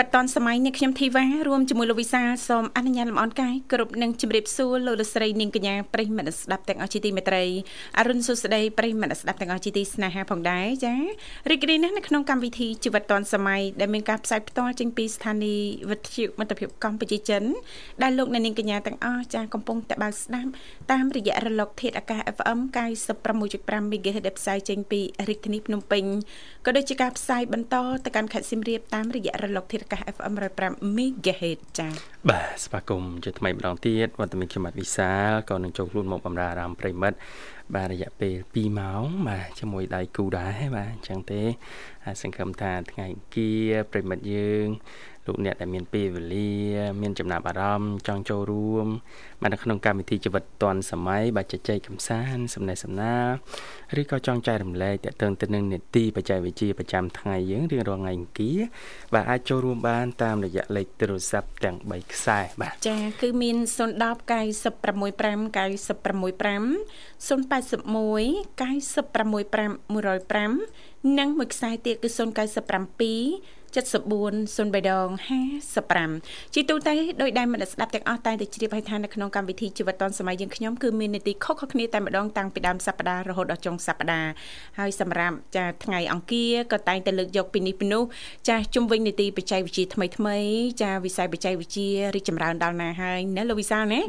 វិធីជីវិតឌុនសម័យនេះខ្ញុំធីវ៉ារួមជាមួយលោកវិសាលសូមអនុញ្ញាតលំអរកាយគ្រប់នឹងជម្រាបសួរលោកលស្រីនាងកញ្ញាប្រិយមិត្តស្ដាប់ទាំងអស់ជាទីមេត្រីអរុនសុស្ដីប្រិយមិត្តស្ដាប់ទាំងអស់ជាទីស្នេហាផងដែរចារីករាយណាស់នៅក្នុងកម្មវិធីជីវិតឌុនសម័យដែលមានការផ្សាយផ្ទាល់ចេញពីស្ថានីយ៍វិទ្យុមិត្តភាពកម្ពុជាចិនដែលលោកនាងកញ្ញាទាំងអស់ចាកំពុងតបស្ដាប់តាមរយៈរលក ធាតុអាកាស FM 96.5 MHz ដែលផ្សាយចេញពីរាជធានីភ្នំពេញក៏ដូចជាការផ្សាយបន្តទៅកាន់ខេត្តសៀមរាបតាមរយៈរលកធាតុអាកាស FM 105 MHz ចា៎បាទស្វាគមន៍ជាថ្មីម្ដងទៀតវត្តមានខ្ញុំបាទវិសាលក៏នឹងចូលខ្លួនមកបម្រើអារម្មណ៍ប្រិមិត្តបាទរយៈពេល2ម៉ោងបាទជាមួយដៃគូដែរបាទអញ្ចឹងទេសង្ឃឹមថាថ្ងៃគៀប្រិមិត្តយើង លោកអ្នកដែលមានពេលវេលា មានចំណាប់អារម្មណ៍ចង់ចូលរួមបាទនៅក្នុងកម្មវិធីជីវិតឌွန်សម័យបាទជជែកកម្សាន្តសំណេះសំណាលឬក៏ចង់ចែករំលែកតទៅទៅនឹងនេតិបច្ចេកវិទ្យាប្រចាំថ្ងៃយើងរៀងរាល់ថ្ងៃអង្គារបាទអាចចូលរួមបានតាមរយៈលេខទូរស័ព្ទទាំង3ខ្សែបាទចាគឺមាន010 965 965 081 965 105និងមួយខ្សែទៀតគឺ097 74 03ដង55ជាទូទៅដោយដែលមិត្តស្ដាប់ទាំងអស់តែងតែជ្រាបហើយថានៅក្នុងកម្មវិធីជីវិតឌុនសម័យយើងខ្ញុំគឺមាននីតិខុសៗគ្នាតែម្ដងតាំងពីដើមសប្ដាហ៍រហូតដល់ចុងសប្ដាហ៍ហើយសម្រាប់ចាថ្ងៃអង្គារក៏តែងតែលើកយកពីនេះពីនោះចាជុំវិញនីតិបច្ចេកវិទ្យាថ្មីថ្មីចាវិស័យបច្ចេកវិទ្យារីកចម្រើនដល់ណាហើយណាលោកវិសាលណា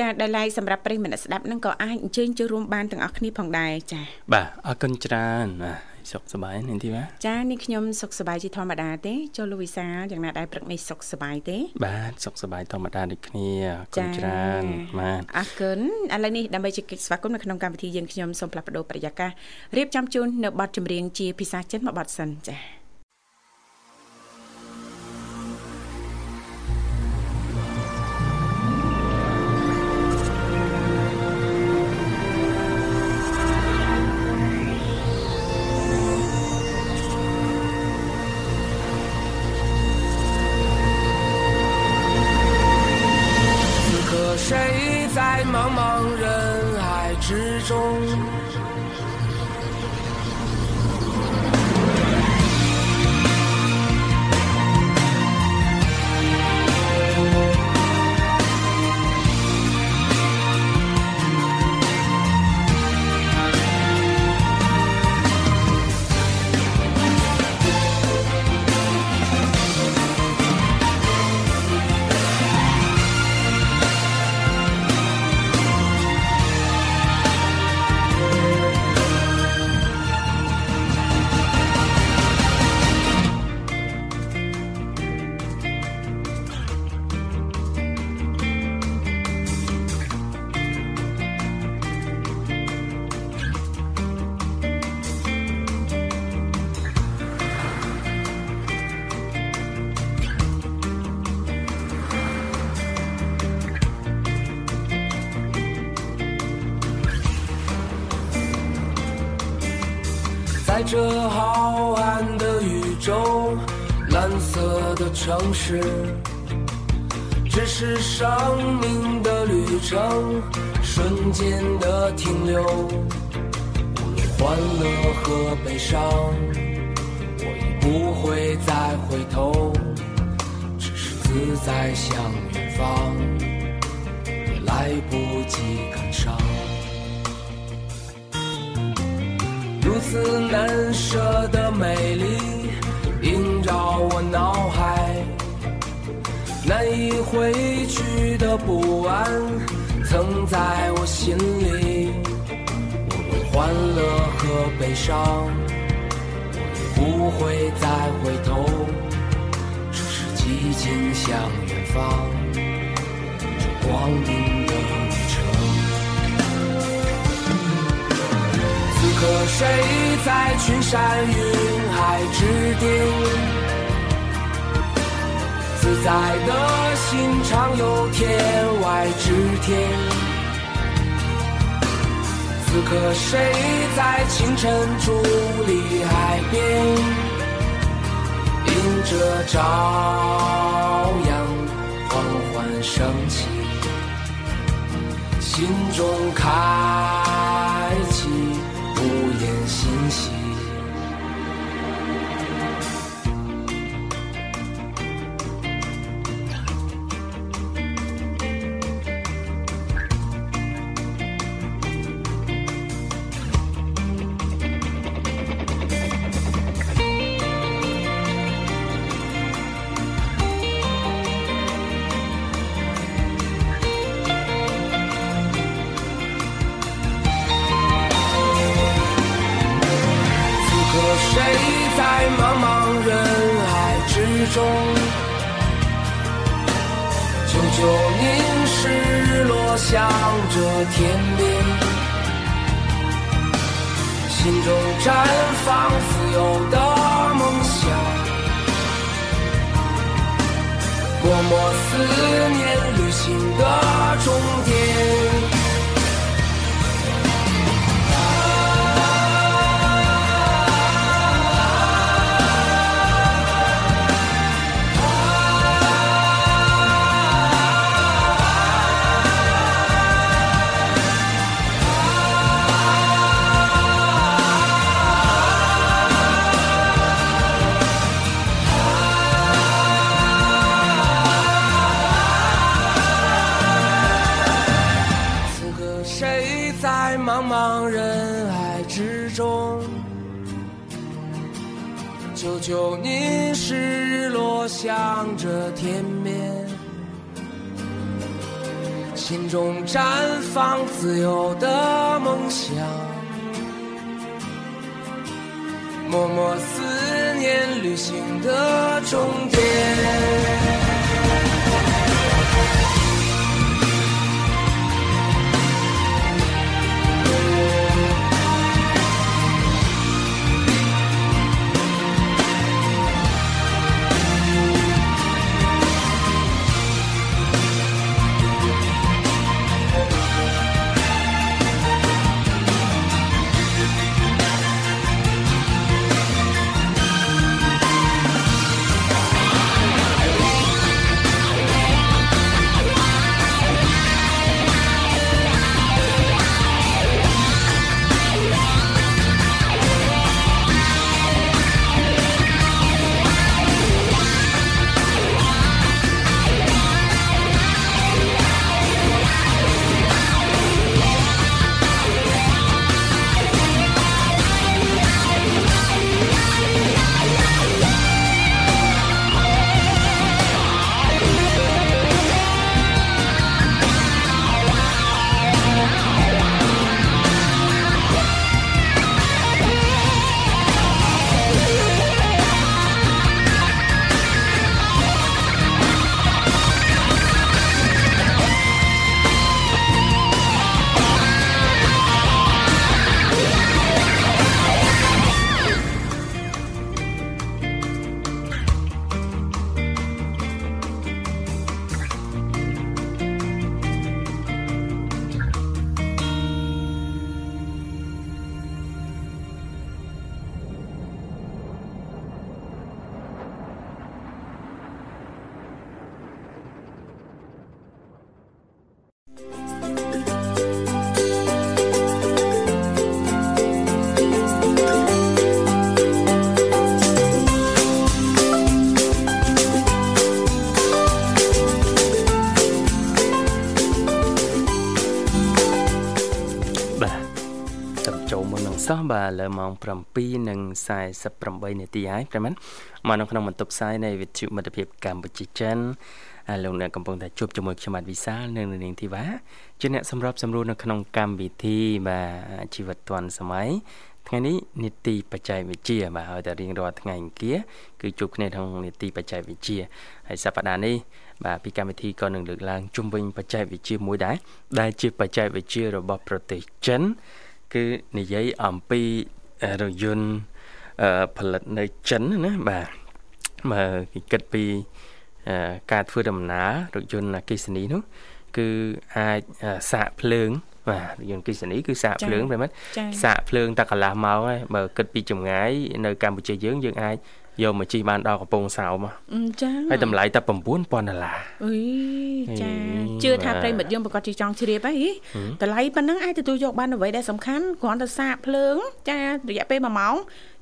ចាដែលឡែកសម្រាប់ប្រិយមិត្តស្ដាប់នឹងក៏អាចអញ្ជើញចូលរួមបានទាំងអស់គ្នាផងដែរចាបាទអរគុណច្រើនណា សុខសប្បាយនាងធីវ៉ាចានេះខ្ញុំសុខសប្បាយជាធម្មតាទេចូលលោកវិសាយ៉ាងណាដែរព្រឹកនេះសុខសប្បាយទេ បាទសុខសប្បាយធម្មតាដូចគ្នាអរគុណច្រើនបាទអរគុណឥឡូវនេះដើម្បីជែកស្វាគមន៍នៅក្នុងកម្មវិធីយើងខ្ញុំសូមផ្លាស់ប្ដូរប្រយាកររៀបចំជូននៅបទចម្រៀងជាភាសាចិនមួយបទសិនចា៎ 在这浩瀚的宇宙，蓝色的城市，只是生命的旅程，瞬间的停留。无论欢乐和悲伤，我已不会再回头，只是自在向远方，也来不及如此难舍的美丽萦绕我脑海，难以挥去的不安曾在我心里。无论欢乐和悲伤，我也不会再回头，只是寂静向远方，这光明的。可谁在群山云海之巅？自在的心常有天外之天。此刻谁在清晨伫立海边，迎着朝阳缓缓升起，心中开中？久久凝视落向着天边，心中绽放自由的梦想。默默思念旅行的终点。放自由的梦想。默默思念旅行的终点。 មុននឹងសោះបាទលើម៉ោង7:48នាទីហើយប្រិមត្តមកនៅក្នុងបន្ទប់ផ្សាយនៃវិទ្យុមិត្តភាពកម្ពុជាចិនហើយលោកអ្នកកំពុងតែជួបជាមួយខ្ញុំបាទវិសាលនិងនាងធីវ៉ាជាអ្នកសម្របសម្រួលនៅក្នុងកម្មវិធីបាទជីវិតឌွန်សម័យថ្ងៃនេះនីតិបច្ចេកវិទ្យាបាទឲ្យតែរៀងរាល់ថ្ងៃអង្គារគឺជួបគ្នាក្នុងនីតិបច្ចេកវិទ្យាហើយសប្តាហ៍នេះបាទពីកម្មវិធីក៏នឹងលើកឡើងជុំវិញបច្ចេកវិទ្យាមួយដែរដែលជាបច្ចេកវិទ្យារបស់ប្រទេសចិន គឺនិយាយអំពីរថយន្តអឺផលិតនៅចិនណាបាទបើគេគិតពីអឺការធ្វើដំណើររថយន្តអគ្គិសនីនោះគឺអាចសាកភ្លើងបាទយន្តគិសនីគឺសាកចា៎ភ្លើងប្រិមិត្តចាសាកភ្លើងតែកន្លះម៉ោងហើយបើគិតពីចម្ងាយនៅកម្ពុជាយើងយើងអាច យកមកជិះបានដល់កំពង់សោមអឺចាហើយតម្លៃតែ9000ដុល្លារអុយចាអេជឿថាបាទប្រិមិត្តយើងប្រកាសជាចង់ជ្រាបហើយតម្លៃប៉ុណ្ណឹងអាចទទួលយកបានអ្វីដែលសំខាន់គ្រាន់តែសាកភ្លើងចារយៈពេល1ម៉ោង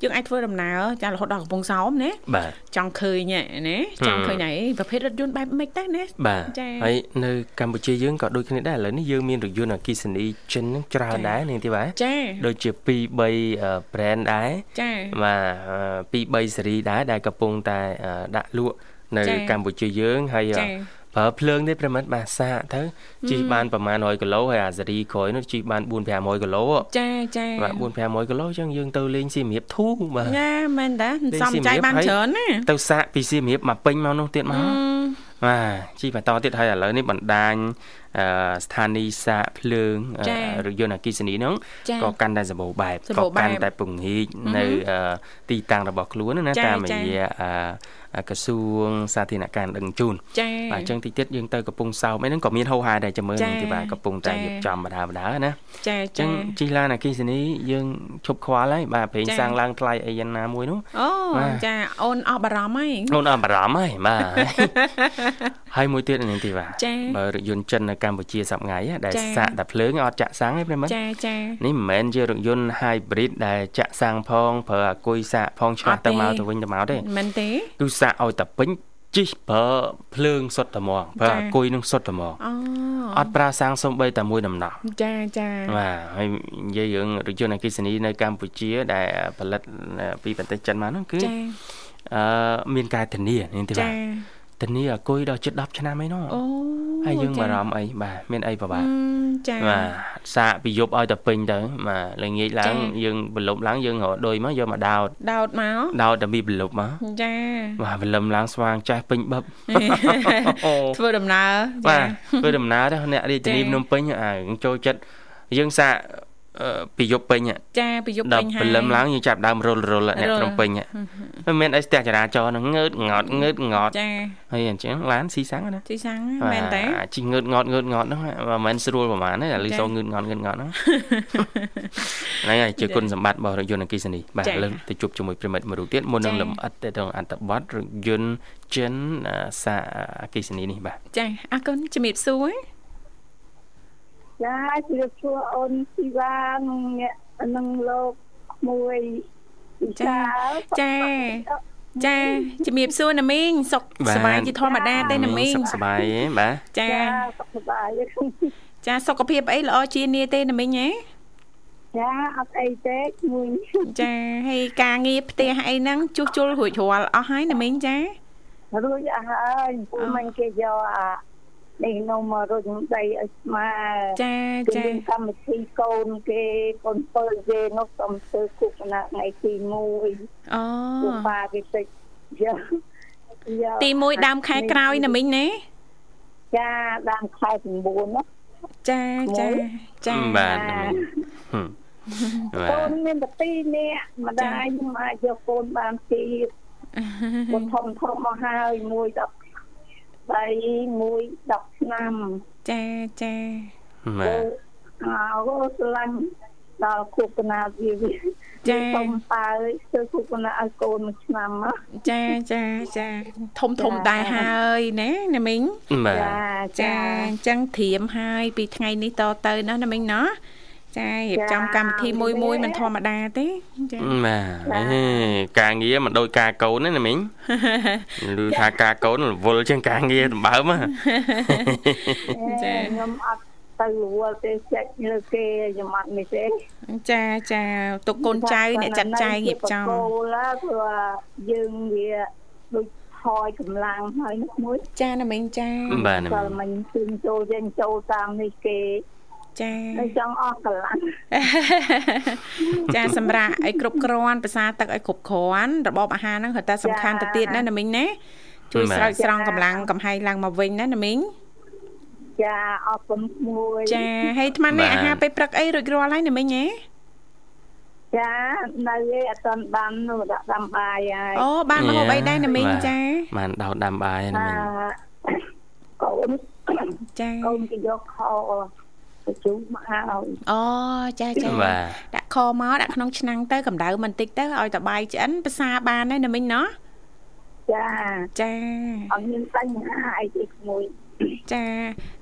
យើងអាចធ្វើដំណើរចារហូតដល់កំពង់សោមណាបាទចង់ឃើញហ៎ណាចង់ឃើញហើយប្រភេទរថយន្តបែបម៉េចដែរណាបាទចា៎ហើយនៅកម្ពុជាយើងក៏ដូចគ្នាដែរឥឡូវនេះយើងមានរថយន្តអគ្គិសនីចិនហ្នឹងច្រើនចា៎ដែរនាងធីវ៉ាចាដូចជា2 3 brand ដែរចាបាទ2 3សេរីដែរដែលកំពុងតែអឺដាក់លក់នៅចា៎កម្ពុជាយើងហើយអចា ប្រើភ្លើងទេប្រិមិត្តបាទសាកទៅជិះបានប្រហែល100គីឡូហើយអាសេរីក្រោយនោះជិះបាន4 500គីឡូចាចាបាទ4 500គីឡូអញ្ចឹងយើងទៅលេងសៀមរាបធូរបាទណាមែនតាលេងសំសៀមចៃរាបបានហើយច្រើនណាទៅសាកពីសៀមរាបមកពេញមកនោះទៀតមកអឺបាទជីបន្តទៀតហើយឥឡូវនេះបណ្ដាញអឺស្ថានីយ៍សាកភ្លើងអឺចា៎រថយន្តអគ្គិសនីហ្នឹងចា៎ក៏កាន់តែសម្បូរបែបសម្បូរបែបកាន់តែពង្រីកនៅអឺទីតាំងរបស់ខ្លួនណាចា៎តាមរចា៎យៈអឺ ក្រសួងសាធារណការដឹងជូនចាបាទអញ្ចឹងតិចទៀតយើងទៅកំពង់សោមអីហ្នឹងក៏មានហោហារដែរចាំមើលចា៎នឹងទីបាទកំពុងតែចា៎រៀបចំបដាបដាណាចាអញ្ចឹចាងជិះឡានអគ្គិសនីយើងឈប់ខ្វល់ហើយបាទប្រេងចា៎សាំងឡើងថ្លៃអីយ៉ាងណាមួយនោះអូបាទចាអូនអស់បារម្ភហើយអូនអត់បារម្ភហើយបាទហើយមួយទៀតនាងទីបាទចា៎បើរថយន្តចិននៅកម្ពុជាសប្តាហ៍ថ្ងៃដែលចា៎សាកតែភ្លើងអត់ចាក់សាំងទេប្រិមត្តចាចានេះមិនមែនជារថយន្ត hybrid ដែលចាក់សាំងផងប្រើអាគុយសាកផងឆ្លាស់ទៅមកទៅវិញទៅមកទេមែនទេគឺសាកឲ្យតែពេញជិះប្រើភ្លើងសុទ្ធតែហ្មងប្រើចា៎អាគុយនឹងសុទ្ធតែហ្មងអូអត់ប្រើសាំងសំបីតែមួយដំណោះចាចាបាទហើយនិយាយរឿងរថយន្តអគ្គិសនីនៅកម្ពុជា ដែលផលិតពីប្រទេសចិនមកហ្នឹងគឺចាអឺមានការធានានេះទេបាចាទ ធានាអាគុយដល់ជិត10ឆ្នាំអីនោះអូហើយយើងចាបារម្ភអីបាទមានអីពិបាកអឺចាបាទសាកពីយប់ឲ្យតែពេញទៅបាទល្ងាចឡើងចា៎យើងបន្លប់ឡើងយើងរកដុយមកយកមកដោតដោតមកដោតតែពីបន្លប់មកចាបាទបន្លឹមឡើងស្វាងចាស់ពេញបឹបធ្វើដំណើរបាចាទធ្វើដំណើរទៅអ្នករាជធានីចា៎ភ្នំពេញអាចូលចិត្តយើងសាកអឺ ពីយប់ពេញហ่ะចាពីយប់ដពេល់ញហើយព្រលឹមឡើងយើងចាប់ដើមរុលរុលអ្នករុលភ្នំពេញហ่ะមិនមែនអីស្ទះចរាចរណ៍ហ្នឹងងើតងត់ងើតងត់ចាហើយអញ្ចឹងឡានស៊ីសាំងណាទីសាំងមែនទេអាជីងើតងត់ងើតងត់ហ្នឹងមិនមែនស្រួលប្រហែលទេតែលឺចា៎សូងើតងត់ងើតងត់ហ្នឹងហ្នឹងហើយជាគុណសម្បត្តិរបស់រថយន្តអគ្គិសនីបាទចា៎ឥឡូវទៅជួបជាមួយប្រិមិត្តមួយរូបទៀតមុននឹងចា៎លំអិតទៅក្នុងអត្ថបទរថយន្តចិនអឺសាអគ្គិសនីនេះបាទចាអរគុណជំរាបសួរ ចាជម្រាបសួរអូនធីវ៉ានិងអ្នកនឹងលោកមួយវិសាលចាចាជំរាបសួរណាមីងសុខសប្បាយជាធម្មតាទេណាមីងសុខសប្បាយទេបាទចាចាសុខសប្បាយចាសុខភាពអីល្អជានាទេណាមីងហ៎ចាអត់អីទេមួយចាហើយការងារផ្ទះអីហ្នឹងជួសជុលរួចរាល់អស់ហើយណាមីងចារួចអស់ហើយពូមិនគេយកអា នេះនំមករុញដីឲ្យស្មើចាគេចាមានកម្មវិធីកូនគេកូនពើគេនោះកំធ្វើគុកណាថ្ងៃទី1អូពូប៉ាគេតិចយកយកទី1ដើមខែក្រោយណាមីងណាចាដើមខែ9ណាចាចាចាបាទណាមីងហឹមបាកូទនមានតែ2នាក់ម្ដាយខ្ញុំអាចយកកូនបានទៀតកូនធំធំមកហើយមួយ10 3មួយ10ឆ្នាំចាចាបាទអើស្រឡាញ់ដល់គុកណាវាវាសុំតើធ្វើគុកណាឲ្យកូនមួយឆ្នាំណាចាចាចាធំធំដែរហើយណាណាមីងបាទចាអញ្ចឹងត្រៀមហើយពីថ្ងៃនេះតទៅណាណាមីងណា ចារៀបចំកម្មវិធីមួយមួយមិនធម្មតាទេចាបាទអេការងារមិនដូចការកូនទេណាមីងឮថាការកូនរវល់ជាងការងារដំបើមហ៎ចាខ្ញុំអត់ទៅរវល់ទេចេញលើគេខ្ញុំអត់នេះទេចាចាទុកកូនចៅអ្នកចាត់ចែងរៀបចំគោឡាព្រោះយើងវាដូចថយកម្លាំងហើយនោះមួយចាណាមីងចាបាទណាមីក៏ងមិនជិញចូលយើងចូលតាមនេះគេ ចានៅចង់អស់កម្លាំងចាសម្រាប់ឲ្យគ្រប់គ្រាន់ភាសាទឹកឲ្យគ្រប់គ្រាន់របបអាហារហ្នឹងគឺតែសំខាន់ទៅទៀតណាណាមីងណាជួយស្រោចស្រង់កម្លាំងកំហែងឡើងមកវិញណាណាមីងចាអរគុណមួយចាហើយអាត្មានេះអាហារពេលព្រឹកអីរួចរាល់ហើយណាមីងហ៎ចានៅឯអត់ទាន់បាននោះដាក់ដាំបាយហើយអូបានមកហូបអីដែរណាមីងបាទចាបានដោតដាំបាយណាថាមីងកូនចាកូនគេយកខោ ទៅជូរមកហើយអូចាចាបាទដាក់ខមកដាក់ក្នុងឆ្នាំងទៅកម្ដៅបន្តិចទៅឲ្យតបាយឆ្អិនភាសាបានហើយណាមីងណោះចាចាអត់មានបញ្ហាអីទេក្មួយ ចា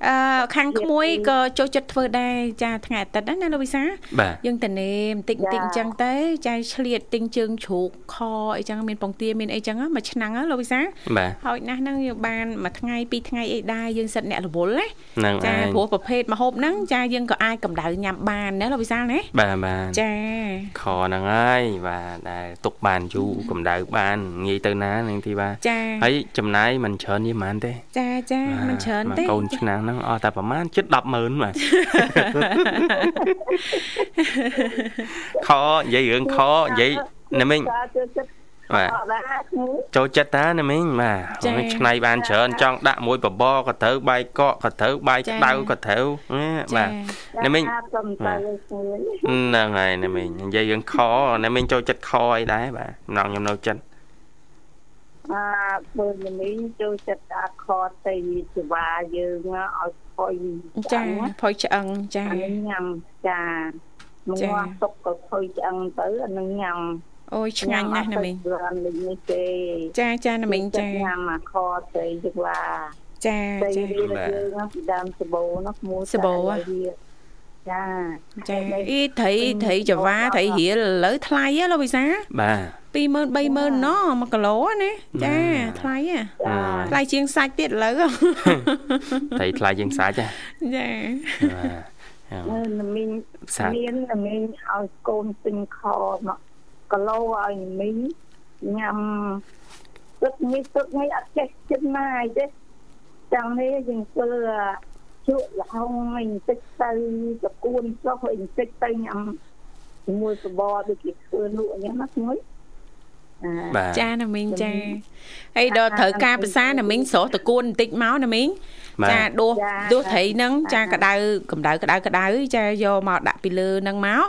អឺខាងក្មួយក៏ចូលចិត្តធ្វើដែរចាថ្ងៃអាទិត្យណាណាលោកវិសាបាទយើងតនេបន្តិចបន្តិចអញ្ចឹងទៅចាឆ្លៀតទិញជើងជ្រូកខអីចឹងមានពងទាមានអីចឹងមួយឆ្នាំងលោកវិសាបាទហើយណាស់ហ្នឹងយើងបានមួយថ្ងៃពីរថ្ងៃអីដែរយើងសិតអ្នករវល់ណាហ្នឹងចាឯងព្រោះប្រភេទម្ហូបហ្នឹងចាយើងក៏អាចកម្ដៅញ៉ាំបានណាលោកវិសាលណាបាទបាទចាខហ្នឹងហើយបាទដែលទុកបានយូរកម្ដៅបានងាយទៅណានឹងទីបាទចាហើយចំណាយមិនច្រើននេះប៉ុន្មានទេចាចាមិនច្រើនបាទទេកូនឆ្នាំងហ្នឹងអស់តែប្រហែលជិត100000បាទខនិយាយរឿងខនិយាយណាមីងចាចូលចិត្តបាទអត់ដែរក្មួយចូលចិត្តតាណាមីងបាទមិនឆ្នៃបានច្រើនចង់ដាក់មួយបបរក៏ត្រូវបាយកកក៏ត្រូវបាយក្តៅក៏ត្រូវណាបាទណាមីងចាសុំទៅក្មួយហ្នឹងហើយណាមីងនិយាយរឿងខណាមីងចូលចិត្តខអីដែរបាទម្ដងខ្ញុំនៅចិត្ត អាបើមីងចូលចិត្តអាខទៅសេវាយើងឲ្យខុយចាផុយឆ្អឹងចាអានឹងញ៉ាំចាមកចាងាស់ទុកក៏ខុយឆ្អឹងទៅអានឹងញ៉ាំអូយឆ្ងាញ់ណាស់ណាមីងរាននេះនេះទេចាចាណាមីងចាញ៉ាំអាខទៅសេវាចាទៅចាវាយើងពីដើមសបោនោះមួយសាបូហ៎ ចាចាអីត្រីត្រីចង្វាត្រីរៀលឥឡូវថ្លៃហ៎លោកវិសាបាទ20000 30000ណោះ1គីឡូណាចាបាទថ្លៃហ៎ចាថ្លៃជាងសាច់ទៀតឥឡូវត្រីថ្លៃជាងសាច់ហ៎ចាបាទនៅមីងសាច់មាននៅមីងឲ្យកូនទិញខមកគីឡូឲ្យមីងញ៉ាំទឹកនេះទឹកនេះអត់ចេះចិត្តណាយទេចាំនេះយើងធ្វើ ជក់លហុងបន្តិចទៅតកួនចុះបន្តិចទៅញ៉ាំជាមួយសបរដូចគេធ្វើលក់អញ្ចឹងណាមួយអាបាទចាណាមីងចាហើយដល់ត្រូវការភាសាណាមីងស្រស់តកួនបន្តិចមកណាមីងបាទចាដួសដួសត្រីហ្នឹងចាក្តៅកម្ដៅក្តៅក្តៅចាយកមកដាក់ពីលើហ្នឹងមក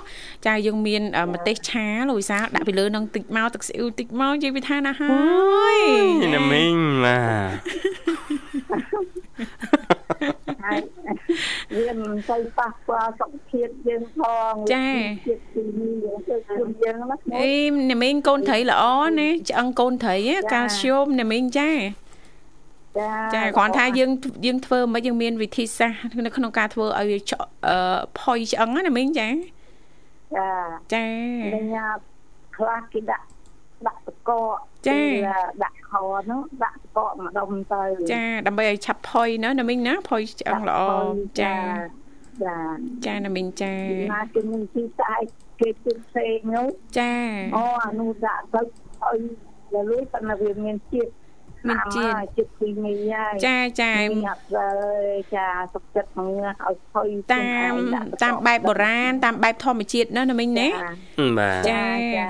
ចាយើងមានអឺម្ទេសឆាលោកវិសាលដាក់ពីលើហ្នឹងតិចមកទឹកស៊ីអ៊ូតិចមកនិយាយពីថាណាហើយណាមីងបាទ ហើយវាមិនសូវប៉ះពាល់សុខភាពយើងផងជាតិទីនេះយើងទៅជុំយើងណាអីណាមីងកូនត្រីល្អណាឆ្អឹងកូនត្រីកាល់ស្យូមណាមីងចាចាចាគ្រាន់ថាយើងយើងធ្វើមិនយើងមានវិធីសាស្ត្រនៅក្នុងការធ្វើឲ្យវាឆក់អឺផុយឆ្អឹងណាមីងចាចាចាមានញ៉ាំខ្លះគេដាក់ ដាក់តកកចាដាក់ខនោះដាក់តកកម្ដុំទៅចាដើម្បីឲ្យឆាប់ផុយណាណាមីងណាផុយឆ្អឹងល្អចាចាចាណាមីងចាណាគេមានទីស្អែកគេជិះផ្សេងនោះចាអូអានោះដាក់ទៅឲ្យលលួយប៉ុន្តែវាមានជាតិ មានជាតិជាតិពីមីហើយចាចាញ៉ាំទៅចាសុខចិត្តមកឲ្យផុយតាមតាមបែបបុរាណតាមបែបធម្មជាតិណាណាមីងណាបាទចាចា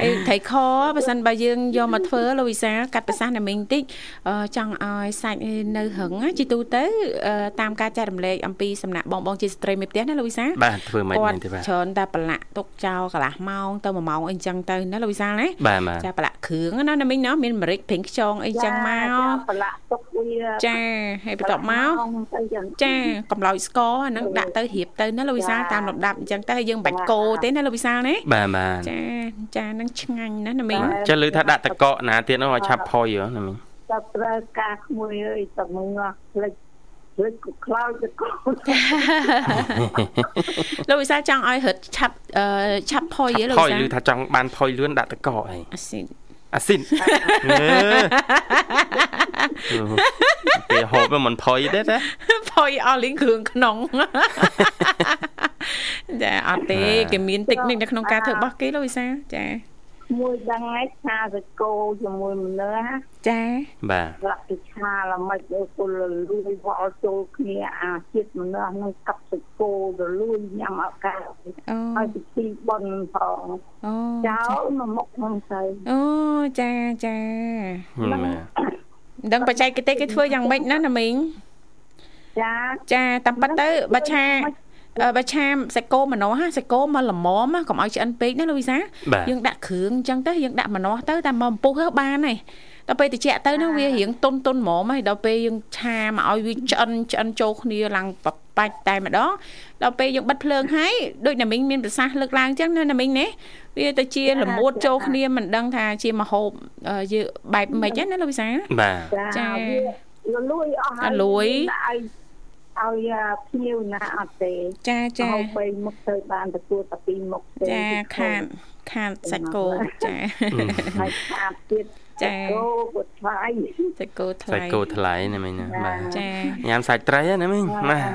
អីត្រីខបើសិនបើយើងយកមកធ្វើលោកវិសាលកាត់ប្រសាសន៍ណាមីងតិចអឺចង់ឲ្យសាច់នៅរឹងណាជីទូទៅអឺតាមការចែករំលែកអំពីសំណាក់បងបងជាស្ត្រីមេផ្ទះណាលោកវិសាលបាទធ្វើមិនគាត់មែនទេបាទច្រើនតែប្រឡាក់ទុកចោលកន្លះម៉ោងទៅ1ម៉ោងអីចឹងទៅណាលោកវិសាលណាបាទបាទចាប្រឡាក់គ្រឿងណាណាមីងណាមានម្រេចព្រីងខ្យងអីចឹងមកប្រឡាក់ទុកវាចាហើយបន្ទាប់មកទៅចឹងចាកំឡោចស្ករអាហ្នឹងដាក់ទៅរៀបទៅណាលោកវិសាលតាមលំដាប់អញ្ចឹងទៅហើយយើងមិនបាច់កូរទេណាលោកវិសាលណាបាទបាទចាចាហ្នឹងឆ្ងាញ់ណាស់ណាមីងចេះលឺថាដាក់តកកណាទៀតនោះឲ្យឆាប់ផុយហ៎ណាមីងតែប្រើការក្មួយអើយតែងងផ្លេចផ្លេចក៏ខ្លោចទៅកូនលោកវិសាលចង់ឲ្យរឹតឆាប់អឺឆាប់ផុយហ៎លោកផុយវិសាលលឺថាចង់បានផុយលឿនដាក់តកកអីអាស៊ីន អាស៊ីនពេលហូបមិនផុយទេតាផុយអស់លីងគ្រឿងក្នុងចាអត់ទេគេមានតិចនិចនៅក្នុងការធ្វើរបស់គេលោកវិសាលចា មួយដឹងហើយឆាសាច់គោជាមួយមនុស្សណាចាបាទស្រាប់ពីឆាល្មិចទៅពលលួយវល់ចូលគ្នាអាជាតិមនុស្សនឹងកាប់សាច់គោទៅលួយញ៉ាំអកាអូហើយពិធីបុណ្យផងអូចោលមកមុខហ្នឹងទៅអូចាចាបាទមិនដឹងបច្ចេកទេសគេធ្វើយ៉ាងម៉េចណាណាមីងចាចាតាមពិតទៅបើឆាអឺ បើឆាសាច់គោម្នាស់ណាសាច់គោមកល្មមណាកុំឲ្យឆ្អិនពេកណាលោកវិសាបាទយើងដាក់គ្រឿងអញ្ចឹងទៅយើងដាក់ម្នាស់ទៅតាមមកអំពុះទៅបានហើយដល់ពេលតិចទៅនោះវារៀងតុនតុនហ្មងហើយដល់ពេលយើងឆាមកឲ្យវាឆ្អិនឆ្អិនចូលគ្នាឡើងបបាច់តែម្ដងដល់ពេលយើងបិទភ្លើងហើយដូចណាមីងមានប្រសាសន៍លើកឡើងអញ្ចឹងណាណាមីងណាវាទៅជាលមួតចូលគ្នាមិនដឹងថាជាមហូបយើងបែបម៉េចណាលោកវិសាបាទចាវាលួយអស់ហើយលួយ ឲ្យឲ្យភ្ញៀវណាអត់ទេចាចាហូបបីមុខទៅបានទទួលតែពីរមុខទេចាខាតខាតសាច់គោចាហើយខាតទៀតចាគោពុតថ្លៃសាច់គោថ្លៃសាច់គោថ្លៃណាមិញណាបាទចាញ៉ាំសាច់ត្រីណាមិញបាទ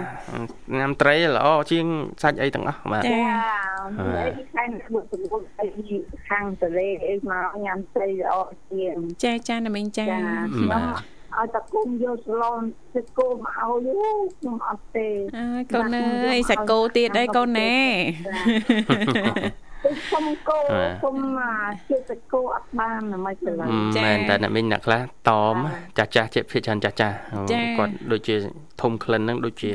ញ៉ាំត្រីល្អជាងសាច់អីទាំងអស់បាទចាចាអីខាងបុកបុកអីខាងតលេអីមកញ៉ាំត្រីល្អជាងចាចាណាមីងចាចាខ្ញុំ ឲ្យតគុំយកស្លនទឹកគោមកឲ្យខ្ញុំអត់ទេអើយកូនអើយសាច់គោទៀតអីកូនណែទៅសុំគោសុំជាទឹកគោអត់បានមិនឆ្លើយមែនតែអ្នកមិញអ្នកខ្លះតមចាស់ចាស់ជាភិកច្រើនចាស់ចាស់គាត់ដូចជាធំក្លិនហ្នឹងដូចជា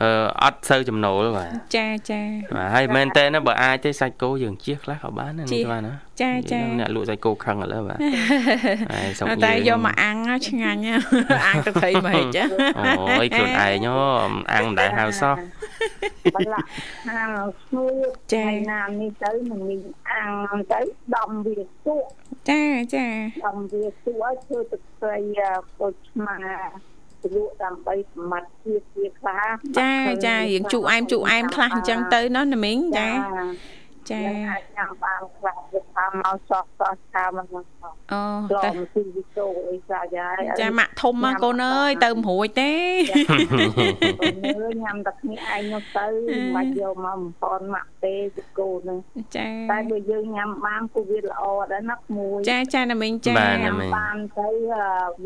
អឺអត់សូវចំណូលបាទចាចាបាទហើយមែនតើណាបើអាចទេសាច់គោយើងជៀសខ្លះក៏បានដែរជៀនេះសបាទណាចាចាអ្នកលក់សាច់គោខឹងឥឡូវបាទហើយសុំតែយើងយកមកអាំងណាឆ្ងាញ់ណាអាំងទៅព្រៃមកហិចអូយខ្លួនឯងហ៎អាំងមិនដែលហៅសោះបលាក់ហាលស្ងួតថ្ងៃណានេះទៅនឹងមានអាំងទៅដំវាជក់ចាចាដំវាជក់ឲ្យធ្វើទឹកស្រីពុជឆ្មា លក់ដើម្បីសម្បត្តិជាជាខ្លះចាចារៀងជូអែមជូអែមខ្លះអញ្ចឹងទៅណាណាមីងចា ចាអាចញ៉ាំបានខ្លះវាថាមកសោះសោះថាមិនមកសោះអូចូលតែមកទីវិចូលអីសាយាយចាម៉ាក់ធំមកកូនអើយទៅមិនរួចទេមើលញ៉ាំតែគ្នាឯងនោះទៅមិនបាច់យកមកបំផន់ម៉ាក់ទេទីគោនឹងចាតែបើយើងញ៉ាំបានគូវាល្អដែរណាក្មួយចាចាណាមីងចាបាទញ៉ាំបានទៅ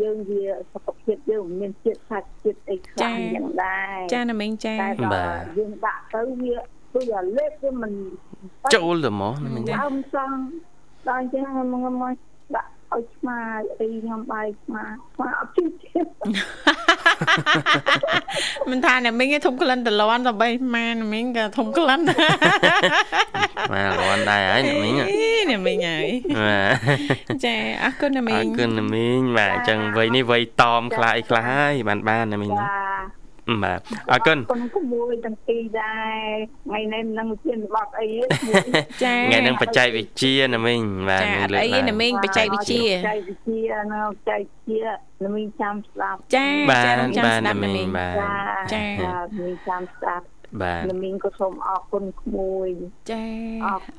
យើងវាសុខភាពយើងមានជាតិសាច់ជាតិអីខ្លាំងយ៉ាងដែរចាណាមីងចាតែដល់យើងដាក់ទៅវាគឺអាលេបវាមិន ចូលទៅហ្មងណាមិញដើមសងដល់អញ្ចឹងមកមកដាក់ឲ្យឆ្មាអីខ្ញុំបាយឆ្មាឆ្មាអត់ជិះទៀតមិនថាណាមីងឯងធំក្លិនតលន់ទៅបីម៉ាណាមីងក៏ធំក្លិនបាទរាន់ដែរហើយណាមិញអីណាមីងហើយបាទចាអរគុណណាមីអងរគុណណាមីងបាទអញ្ចឹងវ័យនេះវ័យតមខ្លះអីខ្លះហើយបានបានណាមីងចា បាទអរគុណគុណក្មួយទាំងពីរដែរថ្ងៃនេះនឹងជាបត់អីចាថ្ងៃហ្នឹងបច្ចេកវិទ្យាណាមីងបាទចាមីងអត់លើកអីឡើងណាមីងបច្ចេកវិទ្យាបច្ចេកវិទ្យានៅបច្ចេកវិទ្យានឹងមានចាំស្ដាប់ចាបាទចាខ្ញុំចាំបាទស្ដាណាប់ណាមីមីងងបាទចាចាមានចាំស្ដាប់ បាទនឹងមានក៏សូមអរគុណក្មួយចា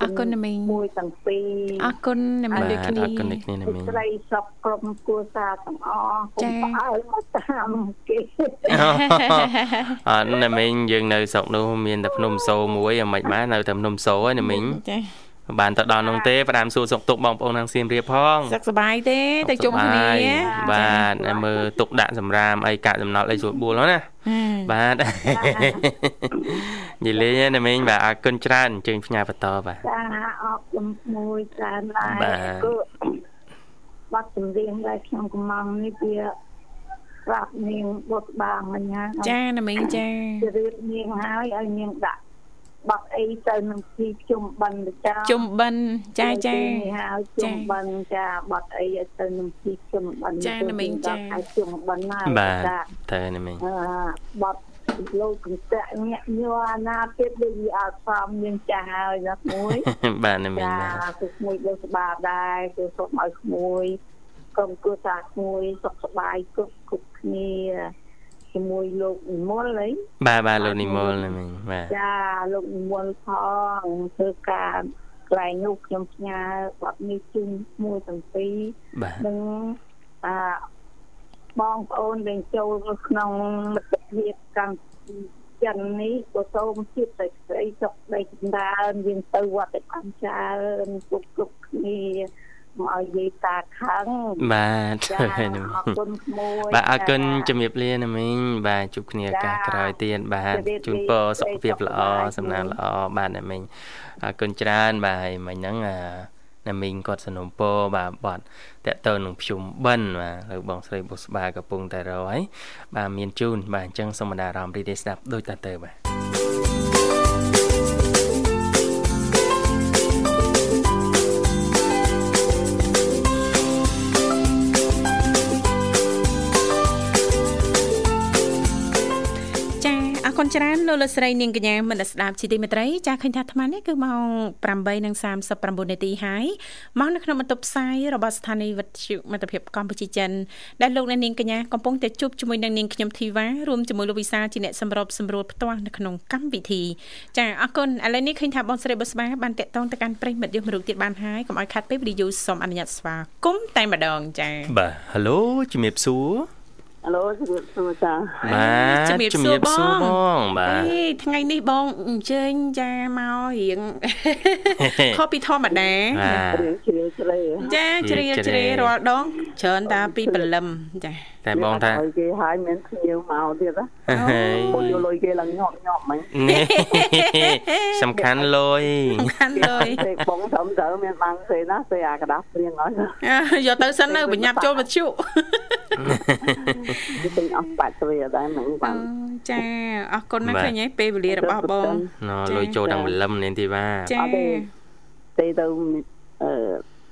អរគុណណាមីងមួយទាំងពីរអរគុណណាមីងបាទដូចគ្នាអរគុណនេះគ្នាណាមីងស្រីសពក្រុមគូសាទាំងអស់កុំផ្អើលមកតាមគេអត់ណាមីងយើងនៅស្រុកនោះមានតែភ្នំសូមួយអាមិនបាននៅតែភ្នំសូហើយណាមីងចា បានទៅដល់នោះទេផ្ដាំសួរសុកទុកបងប្អូនខាងសៀមរាបផងសុខសប្បាយទេទៅជុំគ្នាបាទហើយមើលទុកដាក់សម្រាមអីកាក់សំណល់អីស្រួលបួលហ្នឹងណាបាទនិយាយលេងណាមីងបាទអរគុណច្រើនអញ្ជើញផ្ញើបន្តបាទចាអរគុណមួយច្រើនដែរបាទគឺបាត់ចម្រៀងដែលខ្ញុំកំងនេះវាប្រាប់នាងបុត្របាមិញណាចាណាមីងចាជរៀបនាងហើយឲ្យនាងដាក់ បាត់អីទៅនឹងទីជុំបិណ្ឌចាជុំបិណ្ឌចាចាហើយជុំបិណ្ឌចាបាត់អីឲ្យទៅនឹងទីជុំបិណ្ឌចាណាមីងចាឲ្យជុំបិណ្ឌណាបាទចាតើណាមីងអឺបាត់លោកកន្តាក់ញាក់ញ័រអាណាទៀតដូចវាអត់សមនាងចាស់ហើយណាមួយបាទណាមីងចាបាទគឺក្មួយដូចស្បាដែរគឺសុំឲ្យក្មួយក្រុមគ្រួសារក្មួយសុខសប្បាយគ្រប់គ្រប់គ្នា ជាមួយលោកនិមលអីបាទបាទលោកនិមលណាមីងបាទចាលោកនិមលផងធ្វើការកន្លែងនោះខ្ញុំផ្ញើបាត់នេះជូនមួយទាំងពីរបាទនឹងអាបងប្អូនដែលចូលក្នុងមិត្តភាពកម្ពុជាចិននេះក៏សូមជៀបតែស្រីសុខដីចម្រើនយើងទៅវត្តបានច្រើនគ្រប់គ្រប់គ្នា មកឲ្យយាយតាខឹងបាទចាណាមីងអរគុណក្មួយបាទអរគុណជំរាបលាណាមីងបាទជួបគ្នាឱកាសក្រោយទៀតបាទជូនពរសុខភាពល្អសំណាងល្អបាទណាមីងអរគុណច្រើនបាទហើយមិញហ្នឹងអាណាមីងគាត់สนុំពរបាទបត់តកតើនឹងភ្ជុំបិណ្ឌបាទលើបងស្រីបុស្បាកំពុងតែរកហើយបាទមានជូនបាទអញ្ចឹងសូមបណ្ដាអារម្មណ៍រីករាយស្ដាប់ដូចតទៅបាទ គុណច្រើនលោកលស្រីនាងកញ្ញាមនស្ដាប់ជីទីមេត្រីចាឃើញថាអាត្មានេះគឺម៉ោង8:39នាទីហើយមកនៅក្នុងបន្ទប់ផ្សាយរបស់ស្ថានីយ៍វិទ្យុមិត្តភាពកម្ពុជាចិនដែលលោកនាងកញ្ញាកំពុងតែជួបជាមួយនឹងនាងខ្ញុំធីវ៉ារួមជាមួយលោកវិសាជាអ្នកសម្របសម្រួលផ្ទាល់នៅក្នុងកម្មវិធីចាអរគុណឥឡូវនេះឃើញថាបងស្រីបុស្បាបានតាក់ទងទៅកាន់ប្រិយមិត្តយុវរូបទៀតបានហើយកុំឲ្យខាត់ពេលវីដេអូសូមអនុញ្ញាតស្វាគមន៍តែម្ដងចាបាទ Halo ជំរាបសួរ អាឡូជំរាបសួរចា បាទជំរាបសួរបងបាទ អេថ្ងៃនេះបងអញ្ជើញចាមករៀងខុសពីធម្មតា បាទ រឿងជ្រាលជ្រៅ ចាជ្រាលជ្រេរាល់ដងច្រើនតាពីព្រលឹមចា តែបងថា ឲ្យគេហើយមានភ្ញៀវមកទៀតណា ហើយ ពួកយកលុយគេឡើងញាប់ញាប់ហ្មង នេះសំខាន់លុយ សំខាន់លើយ ទេបងត្រឹមត្រូវមានបានទេណាទេអាกระดาษព្រៀងហើយ អើយកទៅសិនទៅបញ្ញាប់ចូលមធ្យុ គេ ទិញអស់បាច់ទ្វាដែរហ្មងបាអូនចាអរគុណណាស់ឃើញហើយពេលវេលារបស់បងណលុយចូលដល់ម្លឹមនាងធីវ៉ាចាទេទៅអឺ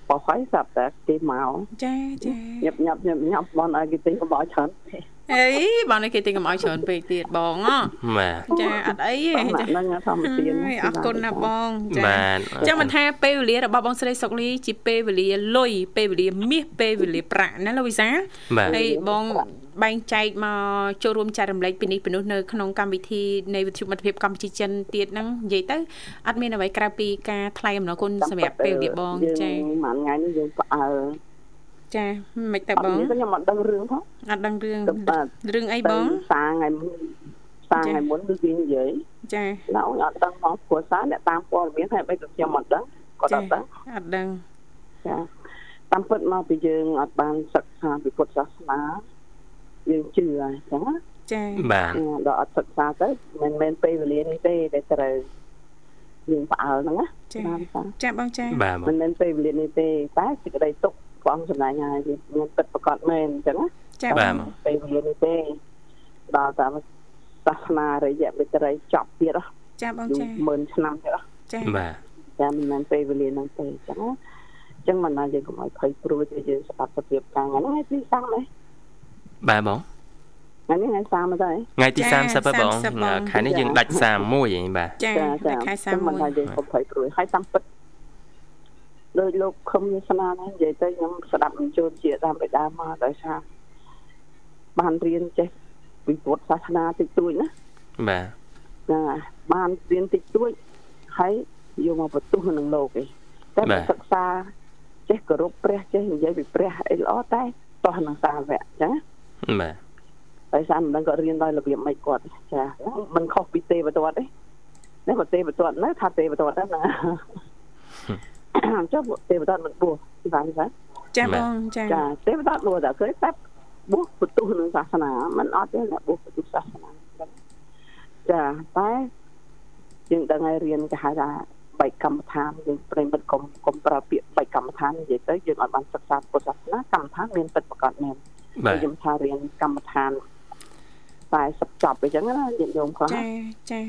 បោះហើយស្រាប់តែគេមកចាចាញាប់ញាប់ញាប់ញាប់បងឲ្យគេទិញកុំឲ្យច្រើនទេ អីបងនេះគេទិញកម្អោយច្រើនពេកទៀតបងអបាទចាអត់អីទេបងចាហ្នឹងធម្មតាអើយអរគុណណាស់បងចាបាទចាំមិនថាពេលវេលារបស់បងស្រីសុកលីជាពេលវេលាលុយពេលវេលាមាសពេលវេលាប្រាក់ណាលោកវិសាបាទហើយបងបែងចែកមកចូលរួមចែករំលែកពីនេះពីនោះនៅក្នុងកម្មវិធីនៃវិទ្យុមិត្តភាពកម្ពុជាចិនទៀតហ្នឹងនិយាយទៅអត់មានអ្វីក្រៅពីការថ្លែងអំណរគុណសម្រាប់ពេលវេលាបងចាមួយថ្ងៃនេះយើងផ្អើល ចាមិនទៅអត់បងមានខ្ញុំអត់ដឹងរឿងផងអត់ដឹងរឿងទៅបាទរឿងអីបងសាថ្ងៃមុនសាថ្ងៃមុនគឺគេនិយាយចាឡៅអត់ដឹងផងព្រោះសារអ្នកតាមព័ត៌មានហើយបីក៏ខ្ញុំអត់ដឹងគាត់អត់ដឹងអត់ដឹងចាតាមពិតមកពីយើងអត់បានសិក្សាពីពុទ្ធសាសនាយើងជឿហើយអញ្ចឹងណាចាបាទដល់អត់សិក្សាទៅមិនមែនពេលវេលានេះទេដែលត្រូវយើងផ្អើលហ្នឹងណាចាបានតាចាបងចាបាទបងមិនមែនពេលវេលានេះទេតែសេចក្តីទុក ព្រះអង្គសម្ដែងហើយវាមានពិតប្រកបមែនអញ្ចឹងណាចាបបាទងបងពេលវេលានេះទេដល់តាមសាសនារយៈវិត្រីចប់ទៀតហ៎ចាបងយូរចាម៉ឺនឆ្នាំទៀតហ៎ចាបាទតែមិនមែនពេលវេលាហ្នឹងទេអញ្ចឹងណាអញ្ចឹងមិនណាយើងកុំឲ្យភ័យព្រួយទេយើងស្ដាប់សភាពការហ្នឹងថ្ងៃទី30ដែរបាទបងថ្ងៃនេះថ្ងៃ30ដែរថ្ងៃទី30ហ៎បងខែនេះយើងដាច់31ហីបាទចាចាតែខែអញ្ចឹងមិនថាយើង31កុំភ័យព្រួយហើយតាមពិត ដោយលោកខំវាសនាហ្នឹងនិយាយទៅខ្ញុំស្ដាប់បញ្ចូលជាតាមបេដាមកដោយសារបានរៀនចេះពីពុទ្ធសាសនាតិចតួចណាបាទណាបានរៀនតិចតួចហើយយកមកបន្ទុះក្នុងលោកឯងតែបើសិក្សាចេះគោរពព្រះចេះនិយាយពីព្រះអីល្អតែតោះនឹងសាវៈអញ្ចឹងបាទដោយសារមិនដឹងគាត់រៀនដោយរបៀបម៉េចគាត់ចាมันខុសពីទេវទត្តទេនេះក៏ទេវទត្តនៅថាទេវទត្តហ្នឹងណា ចុះទេវទត្តមិនបួសទីបានទេចាបងចាចាទេវទត្តបួសតែគេតែបួសបន្ទុះនឹងសាសនាมันអត់ទេអ្នកបួសបន្ទុះសាសនាចាតែយើងដឹងឲ្យរៀនគេហៅថាបៃកម្មដ្ឋានយើងប្រិមិត្តកុំកុំប្រើពាក្យបៃកម្មដ្ឋាននិយាយទៅយើងអត់បានសិក្សាពុទ្ធសាសនាកម្មដ្ឋានមានពិតប្រកបមែនបាទខ្ញុំថារៀនកម្មដ្ឋាន40ចប់អញ្ចឹងណាញាតិញោមខ្លះចាចា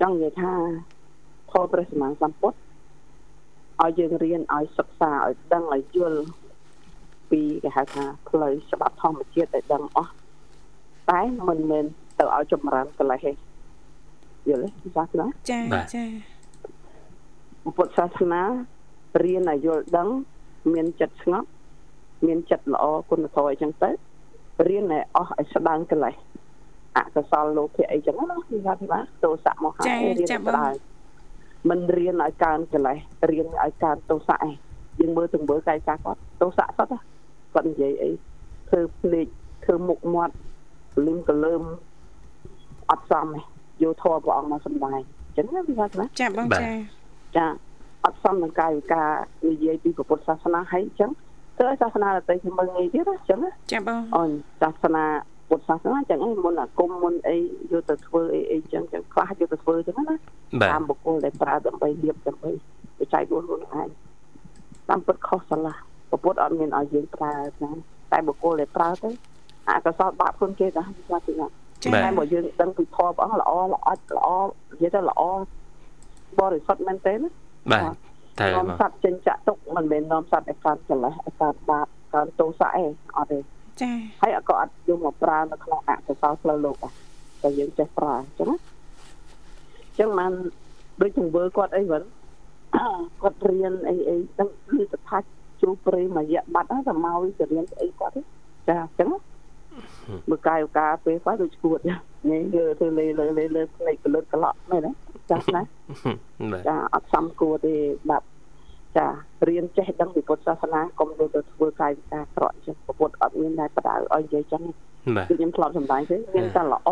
ចង់និយាយថាធម៌ព្រះសម្មាសម្ពុទ្ធ ឲ្យយើងរៀនឲ្យសិក្សាឲ្យដឹងឲ្យយល់ពីគេហៅថាផ្លូវច្បាប់ធម្មជាតិឲ្យដឹងអស់តែមិនមែនទៅឲ្យចម្រើនកលេសទេយល់ទេសាសនាចាចាពុទ្ធសាសនារៀនឲ្យយល់ដឹង មានចិត្តស្ងប់មានចិត្តល្អគុណធម៌អីចឹងទៅរៀនឲ្យអស់ឲ្យស្ដាងកលេសអកុសលលោភៈអីចឹងណាពីថាពីបាទទោសៈមកហើយរៀនឲ្យស្ដាង មិនរៀនឲ្យកើនកលេសរៀនឲ្យកើនទោសៈឯងយើងមើលទាំងមើលកាយចាស់គាត់ទោសៈសុទ្ធគាត់និយាយអីធ្វើភ្លេចធ្វើមុខមាត់លឹមកលើមអត់សមទេយកធម៌ព្រះអង្គមកសម្ដែងអញ្ចឹងណាពីថាណាចាបងចាចាអត់សមនឹងកាយវិការនិយាយពីពុទ្ធសាសនាហើយអញ្ចឹងធ្វើឲ្យសាសនាដទៃខ្ញុំមើលងាយទៀតណាអញ្ចឹងណាចាបងអូនសាសនា ពុទ្ធសាសនាអញ្ចឹងឯងមុនអាគុំមុនអីយកទៅធ្វើអីអីអញ្ចឹងចឹងខ្លះយកទៅធ្វើអញ្ចឹងណាបាទតាមបុគ្គលដែលប្រើដើម្បីលៀបដើម្បីបច្ច័យខ្លួនខ្លួនឯងតាមពិតខុសឆ្លាស់ពុទ្ធអត់មានឲ្យយើងប្រើណាតែបុគ្គលដែលប្រើទៅអកុសលបាបខ្លួនគេដែរវាថាណាចាតែមកយើងដឹងពីធម៌ព្រះអង្គល្អល្អល្អនិយាយទៅល្អបរិសុទ្ធមែនទេណាបាទតើនាំបងសត្វចិញ្ចាក់ទុកមិនមែននាំសត្វឲ្យកើតកិលេសឲ្យកើតបាបកើតទោសៈឯងអត់ទេ ចាហើយក៏អត់យកមកប្រើនៅក្នុងអកុសលផ្លូវលោកដែរតែយើងចេះប្រើអញ្ចឹងណាអញ្ចឹងបានដូចចង្វើគាត់អីវិញគាត់រៀនអីអីដឹងគឺទៅថាច់ជួព្រៃមួយរយៈបាត់ណាតែមកទៅរៀនស្អីគាត់ទេចាអញ្ចឹងមើលកាយឱកាសពេលគាត់ដូចឈួតនេះយើធ្វើលេលើលេលើផ្នែកកលឹកកឡក់មែនទេចាស់ណាបាទចាអត់សំគួរទេបាប់ ចារៀនចេះដឹងពីពុទ្ធសាសនាកុំទៅទៅធ្វើកាយវិការក្រក់ចឹងពុទ្ធអត់មានដែរបដៅឲ្យនិយាយចឹងបាទគឺខ្ញុំធ្លាប់សម្ដែងទេមានតែល្អ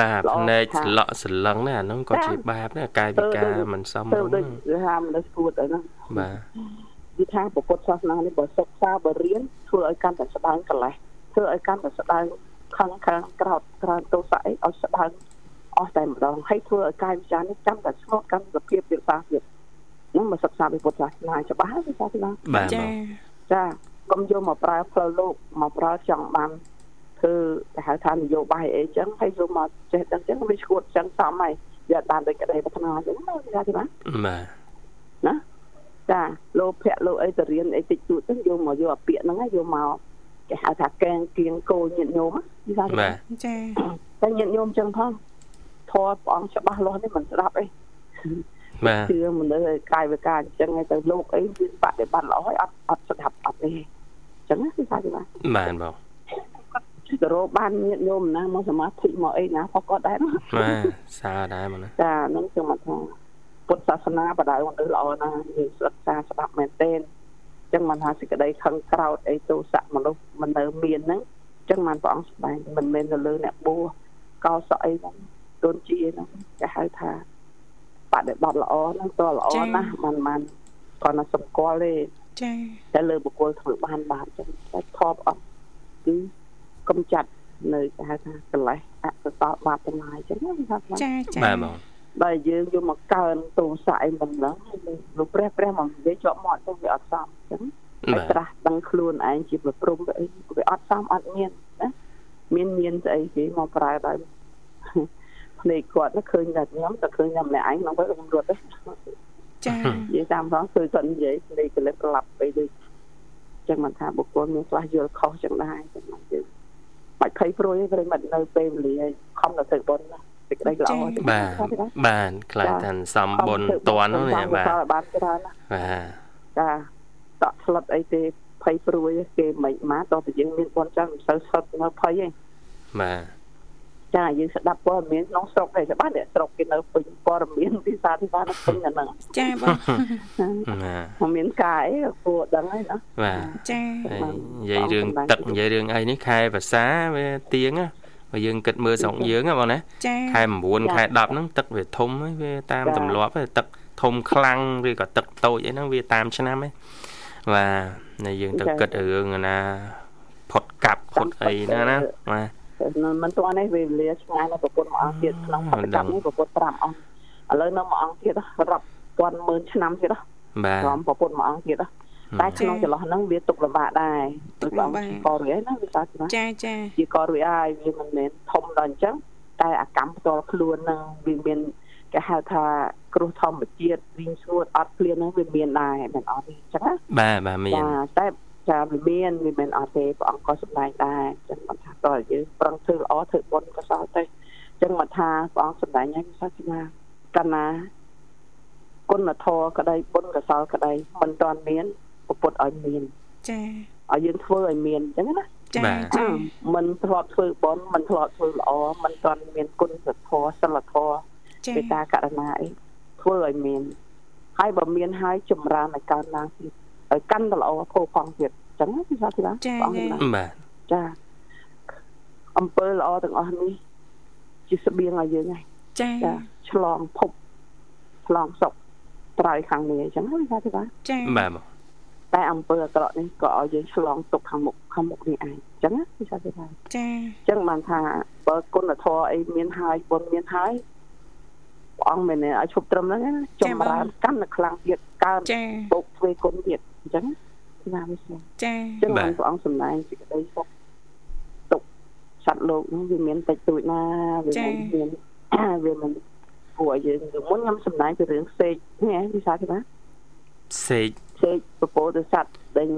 បាទល្អភ្នែកថាស្លក់សន្លឹងណាអាហ្នឹងក៏ចាជាបាបដែរកាយវិការមិនសមទៅរម្យដូចគេថាមនុស្សគួរទៅហ្នឹងបាទគឺថាពុទ្ធសាសនានេះបើសិក្សាបើរៀនធ្វើឲ្យកាន់តែស្ដើងកលេសធ្វើឲ្យកាន់តែស្ដើងខឹងខាងក្រោតក្រោតទោសៈអីឲ្យស្ដើងអស់តែម្ដងហើយធ្វើឲ្យកាយវិចារនេះចាំតែស្ងប់កាន់សភាពទៀតសាទៀត ហ្នឹងមកសិក្សាពីពុទ្ធសាសនាច្បាស់ហើយសាសនាបាទចាបងចាកុំយកមកប្រើផ្លូវលោកមកប្រើចង់បានធ្វើគេហៅថានយោបាយអីចឹងហើយយកមកចេះដឹងចឹងវាឈួតចឹងសមហើយយកបានដូចក្តីប្រាថ្នាចឹងណាគេថាទេណាបាទណាចាលោភៈលោអីទៅរៀនអីតិចតួចទៅយកមកយកអាពាក្យហ្នឹងយកមកគេហៅថាកែងគៀងគោញាតញោមគេថាបាទចាតែញាតញោមចឹងផងធម៌ព្រះអង្គច្បាស់លាស់នេះមិនស្ដាប់អី បាទជឿមនុស្សឲ្យកាយវិការអញ្ចឹងឲ្យទៅលោកអីវាបដិបត្តិល្អឲ្យអត់អត់ស្ដាប់អត់ទេអញ្ចឹងណាគេថាទេណាបាទបងទៅរកបានញាតញោមណាមកសមាធិមកអីណាផងគាត់ដែរណាបាទសើដែរមកណាចាហ្នឹងគឺមកថាពុទ្ធសាសនាបដៅមនុស្សល្អណាស់យើងសិក្សាស្ដាប់មែនទែនអញ្ចឹងមិនថាសេចក្តីខឹងក្រោតអីទោសៈមនុស្សមិននៅមានហ្នឹងអញ្ចឹងបានព្រះអង្គស្ដែងមិនមែនទៅលើអ្នកបួសកោសក់អីហ្នឹងដូនជាហ្នឹងគេហៅថា បដិបត្តិល្អហ្នឹងតល្អណាស់មិនមិនគាត់ណាសម្គាល់ទេចាតែលើបុគ្គលធ្វើបានបាបចឹងតែថប់អត់គឺកំចាត់នៅគេហៅថាកិលេសអកុសលបាបទាំងឡាយចឹងណាគេថាខ្លះចាចាបាទបងបើយើងយកមកកើនទោសៈអីមិនដឹងហើយលោកព្រះព្រះមកនិយាយជាប់មាត់ទៅវាអត់សមចឹងហើយបាទត្រាស់ដឹងខ្លួនឯងជាប្រព្រំទៅអីវាអត់សមអត់មានណាមានមានស្អីគេមកប្រើដោយ ភ្នែកគាត់ទៅឃើញតែខ្ញុំតែឃើញតែម្នាក់ឯងក្នុងពេលខ្ញុំរត់ទេចានិយាយតាមផងគឺគាត់និយាយភ្នែកកលិបក្លាប់ទៅដូចចឹងមិនថាបុគ្គលមានខ្លះយល់ខុសចឹងដែរចឹងមកយើងបាច់ភ័យព្រួយទេប្រិមិត្តនៅពេលវេលាខំទៅធ្វើបុណ្យណាសេចក្តីល្អទេបាទបាទខ្លាចថាសំបុនតន់ហ្នឹងនេះបាទបានច្រើនណាបាទចាតក់ស្លុតអីទេភ័យព្រួយគេមិនមកតោះតែយើងមានបនចឹងមិនសូវស្លុតនៅភ័យទេបាទ ចាយើងស្ដាប់ព័ត៌មានក្នុងស្រុកទេច្បាស់អ្នកស្រុកគេនៅពេញព័ត៌មានពីសាធារណៈពេញអាហ្នឹងចាបងបាទមិនមានការអីគួរដឹងហើយណាបាទចាហើយនិយាយរឿងទឹកនិយាយរឿងអីនេះខែភាសាវាទៀងណាបើយើងគិតមើលស្រុកយើងណាបងណាចាខែ9ខែ10ហ្នឹងទឹកវាធំហើយវាតាមទម្លាប់ហើយទឹកធំខ្លាំងឬក៏ទឹកតូចអីហ្នឹងវាតាមឆ្នាំហ្នឹងបាទនៅយើងទៅគិតរឿងណាផុតកាប់ផុតអីណាណាបាទ មិនទាន់ទេវេលាឆ្ងាយនៅប្រពន្ធមួយអង្គទៀតក្នុងបច្ចុប្បន្ននេះប្រពន្ធ5អង្គឥឡូវនៅមួយអង្គទៀតរាប់ពាន់ម៉ឺនឆ្នាំទៀតបាទព្រមប្រពន្ធមួយអង្គទៀតតែក្នុងចន្លោះហ្នឹងវាទុកលំបាកដែរដូចបងករួយហើយណាវាថាណាចាចាជាករួយហើយវាមិនមែនធំដល់អញ្ចឹងតែអាកម្មផ្ទាល់ខ្លួនហ្នឹងវាមានគេហៅថាគ្រោះធម្មជាតិវិញស្ងួតអត់ភ្លៀងហ្នឹងវាមានដែរមិនអត់ទេអញ្ចឹងណាបាទបាទមានចាតែ ចាវាមានវាមិនអត់ទេព្រះអង្គក៏សម្ដែងដែរអញ្ចឹងមិនថាតើយើងប្រឹងធ្វើល្អធ្វើបុណ្យកុសលទៅអញ្ចឹងមកថាព្រះអង្គសម្ដែងឲ្យសាសនាកណាគុណធម៌ក្តីបុណ្យកុសលក្តីមិនតាន់មានពុទ្ធឲ្យមានចាឲ្យយើងធ្វើឲ្យមានអញ្ចឹងណាចាចាមិនធ្លាប់ធ្វើបុណ្យមិនធ្លាប់ធ្វើល្អមិនតាន់មានគុណធម៌សិលធម៌ចាមេត្តាករុណាអីធ្វើឲ្យមានហើយបើមានហើយចម្រើនឲ្យកើនឡើងទៀត ឲ្យកាន់តែល្អផូរផង់ទៀតអញ្ចឹងណាគឺថាទីណាចាព្រះអង្គចាណាបាទចាអំពើល្អទាំងអស់នេះជាស្បៀងឲ្យយើងហើយចាចាឆ្លងភពឆ្លងសុខត្រៃខាងនេះអញ្ចឹងណាគឺថាទីណាចាបាទបងតែអំពើអាក្រក់នេះក៏ឲ្យយើងឆ្លងទុកខាងមុខខាងមុខនេះឯងអញ្ចឹងណាគឺថាទីណាចាអញ្ចឹងបានថាបើគុណធម៌អីមានហើយបុណ្យមានហើយ ព្រះអង្គមិនមែនឲ្យឈប់ត្រឹមហ្នឹងណាចម្រើនកាន់តែខ្លាំងទៀតកើនចាបូកទ្វេគុណទៀតអញ្ចឹងណាវាស្គាល់ចាអញ្ចឹងបានព្រះអង្គសម្ដែងសេចក្តីសុខទុកសត្វលោកហ្នឹងវាមានតិចតួចណាវាមិនមានវាមិនពួកយើងទៅមុនខ្ញុំសម្ដែងពីរឿងផ្សេងនេះឯងវិសាគេណាសេកសេកពពោទិស័ព្ទដេញ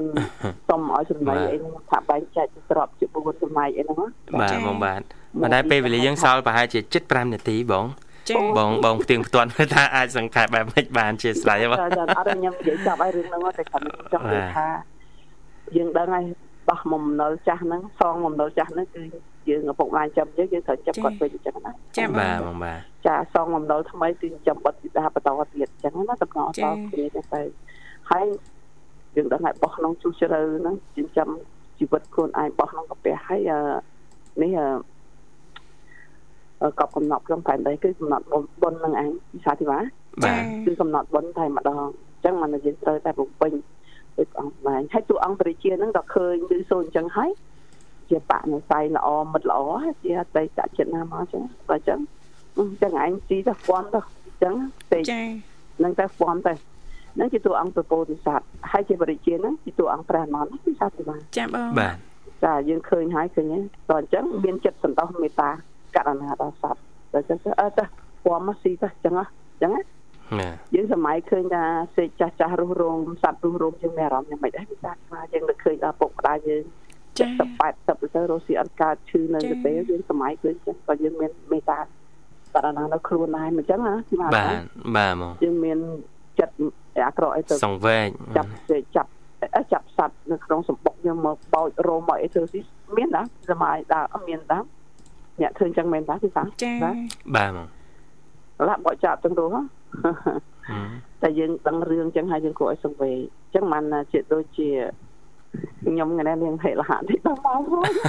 សុំឲ្យចំណៃអីហ្នឹងថាបែងចែកស្របជា4ចំណៃអីហ្នឹងណាបាទបងបាទប៉ុន្តែពេលវេលាយើងសល់ប្រហែលជា75នាទីបង ចាបងបងផ្ទៀងផ្ទាត់មើលថាអាចសង្ខេបបែបម៉េចបានជាស្លាយបងចាចាអត់ខ្ញុំនិយាយចាប់ឲ្យរឿងហ្នឹងតែខ្ញុំចង់និយាយថាយើងដឹងហើយបោះមុំណុលចាស់ហ្នឹងសងមុំណុលចាស់ហ្នឹងគឺយើងឪពុកម្ដាយចាំយើងយើងត្រូវចាប់គាត់វិញអញ្ចឹងណាចាបងបាទបងបាទចាសងបំណុលថ្មីគឺចាំបត់ពីដាបន្តទៀតអញ្ចឹងណាតំណតគ្នាទៅទៅហើយយើងដឹងហើយបោះក្នុងជួសជ្រៅហ្នឹងចិញ្ចឹមជីវិតខ្លួនឯងបោះក្នុងកាពះហើយអឺនេះអឺ កប់កំណត់ក្នុងផែនដីគឺកំណត់បុណ្យនឹងឯងវិសាធីវ៉ាបាទគឺកំណត់បុណ្យតែម្ដងអញ្ចឹងមិនយើងត្រូវតែបំពេញដូចអង្គម្ដាយហើយតួអង្គបរិជាហ្នឹងដល់ឃើញឮសូនអញ្ចឹងហើយជាបនិស័យល្អមិត្តល្អជាអតីតចិត្តណាមកអញ្ចឹងបើអញ្ចឹងអញ្ចឹងឯងស៊ីទៅពំទៅអញ្ចឹងពេកចានឹងទៅពំទៅនឹងជាតួអង្គពពោធិសត្វហើយជាបរិជាហ្នឹងជាតួអង្គព្រះអនន្តពិសាទិបានចាបងបាទចាយើងឃើញហើយឃើញហើយតោះអញ្ចឹងមានចិត្តសន្តោសមេត្តា ករុណាដល់សត្វបើអញ្ចឹងទៅអើទៅពំមកស៊ីទៅអញ្ចឹងហ៎អញ្ចឹងណាបាទយើងសម័យឃើញថាសេកចាស់ចាស់រស់រោមសត្វរស់រោមយើងមានអារម្មណ៍យ៉ាងម៉េចដែរពិសាថាយើងនឹកឃើញដល់ពុកម្ដាយយើងចា70 80ទៅរស់ស៊ីអត់កើតឈឺនៅទៅពេលយើងសម័យឃើញចឹងក៏យើងមានមេត្តាបរណានៅខ្លួនឯងអញ្ចឹងណាទីបាទបាទបាទហ្មងយើងមានចិត្តអាក្រក់អីទៅសង្វេកចាប់សេកចាប់អឺចាប់សត្វនៅក្នុងសម្បុកយើងមកបោចរោមមកអីធ្វើស៊ីមានដែរសម័យដែរអត់មានដែរ អ្នកឃើញចឹងមែនដែរទីបាទចាបាទហ្មងឡាបោចចាប់ទាំងរស់ហ៎ហឹមតែយើងដឹងរឿងចឹងហើយយើងគួរឲ្យសង្វេគចឹងមិនណាជាដូចជា ខ្ញុំថ្ងៃនេះនាងហេលហៈតិចដល់មកហើយ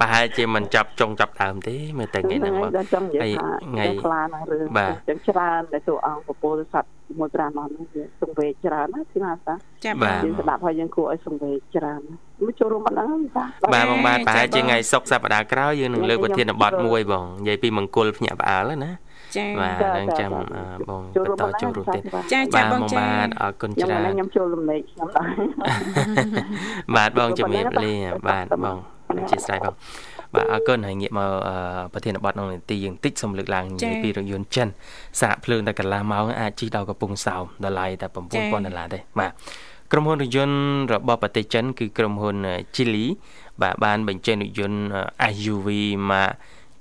ប្រហែលជាមិនចាប់ចុងចាប់ដើមទេមើលតែថ្ងៃហ្នឹងមកដល់ចង់និយាយថាថ្ងៃថ្ងៃខ្លានឹងរឿងបាទចឹងច្រើនតែទូអង្គពពោធិសត្វមួយប្រាណនោះវាសង្វេគច្រើនណាទីណាសាចាបបាទងយើងស្ដាប់ហើយយើងគួរឲ្យសង្វេគច្រើនមកចូលរួមប៉ុណ្ណឹងសាបាទបងបាទចាប្រហែលជាបងថ្ងៃសុក្រសប្តាហ៍ក្រោយយើងនឹងលើកប្រធានបទមួយបងនិយាយពីមង្គលភ្ញាក់ផ្អើលណា ចាបាទនឹងចាំអឺបងចូលបរួមន្តប៉ុណ្ណឹងចូលរួមទៀតចាចាបាទបងបងចាបាទអរគុណខ្ញុំច្រើនខ្ញុំចូលលំលែកខ្ញុំដែរបាទបងជំរាបលាបាទបងអធិស្ឋានបងបាទអរគុណហើយងាកមកអឺប្រធានបទក្នុងនីតិយើងតិចសូមលើកឡើងនិយាយពីរថយន្តចិនសាកភ្លើងតែកន្លះម៉ោងអាចជិះដល់កំពង់សោមតម្លៃតែ9000ដុល្លារទេបាទក្រុមហ៊ុនរថយន្តរបស់ប្រទេសចិន គឺក្រុមហ៊ុន Geely បាទបានបញ្ចេញរថយន្ត SUV មក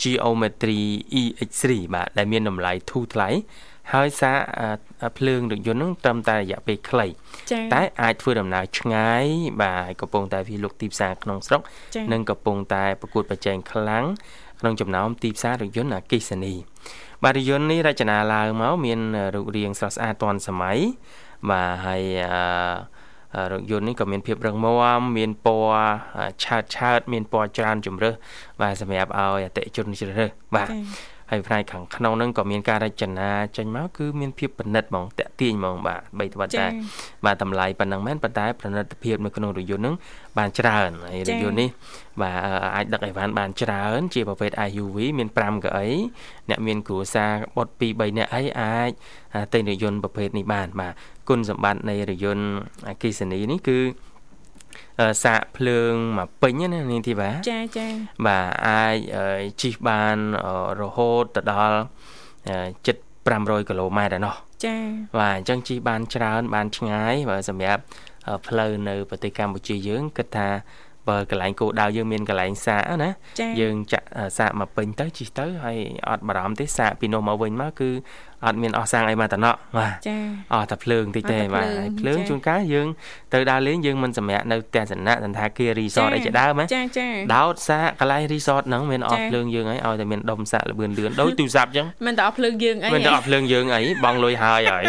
Geometry EX3 បាទដែលមានតម្លៃធូរថ្លៃហើយសារអឺភ្លើងរថយន្តហ្នឹងត្រឹមតែរយៈពេលខ្លីចាតែអាចធ្វើដំណើរឆ្ងាយបាទកំពុងតែវាលុកទីផ្សារក្នុងស្រុកចានិងកំពុងតែប្រកួតប្រជែងខ្លាំងក្នុងចំណោមទីផ្សាររថយន្តអគ្គិសនីបាទរថយន្តនេះរចនាឡើងមកមានរូបរាងស្រស់ស្អាតទាន់សម័យបាទហើយអឺអឺ រថយន្តនេះក៏មានភាពរឹងមាំមានពណ៌ឆើតឆើតមានពណ៌ច្រើនជម្រើសបាទសម្រាប់ឲ្យអតិថិជនជ្រើសរើសបាទចា ហើយផ្នែកខាងក្នុងហ្នឹងក៏មានការរចនាចេញមកគឺមានភាពប្រណិតហ្មងតាក់ទាញហ្មងបាទបីត្បិតតែចាបាទតម្លៃប៉ុណ្ណឹងមែនប៉ុន្តែប្រណិតភាពនៅក្នុងរថយន្តហ្នឹងបានច្រើនហើយរថយន្តនេះបាទអឺអាចដឹកអីវ៉ាន់បានច្រើន ជាប្រភេទ SUV មាន5កៅអីអ្នកមានគ្រួសារបុត2 3នាក់អីអាចអាទិញរថយន្តប្រភេទនេះបានបាទគុណសម្បត្តិនៃរថយន្តអគ្គិសនីនេះគឺអឺ សាកភ្លើងមកពេញណានាងធីវ៉ាចាចាបាទអាចអឺជិះបានអឺរហូតទៅដល់អឺជិត500គីឡូម៉ែត្រឯណោះចាបាទអញ្ចឹងជិះបានច្រើន បានឆ្ងាយបើសម្រាប់អឺផ្លូវនៅប្រទេសកម្ពុជាយើងគិតថាបើកន្លែងគោលដៅយើងមានកន្លែងសាកណាចាយើងចាក់អឺសាកមកពេញទៅជិះទៅហើយអត់បារម្ភទេសាកពីនោះមកវិញមកគឺ អត់មានអស់សាំងអីមកតំណក់បាទចាអស់តែភ្លើងតិចទេអស់តែបាទភ្លើងហើយភ្លើងចាជួនកាលយើងទៅដើរលេងយើងមិនសម្រាកនៅផ្ទះសំណាក់សន្តាគាររីសតអីជាដើមណាចាចាដោតសាកកន្លែងរីសតហ្នឹងមានអស់ចា៎ភ្លើងយើងហើយឲ្យតែមានដុំសាកលបឿនលឿនដូចទូរស័ព្ទអញ្ចឹងមិនតអស់ភ្លើងយើងអីមិនតែអស់ភ្លើងយើងអីបងលុយហើយហើយ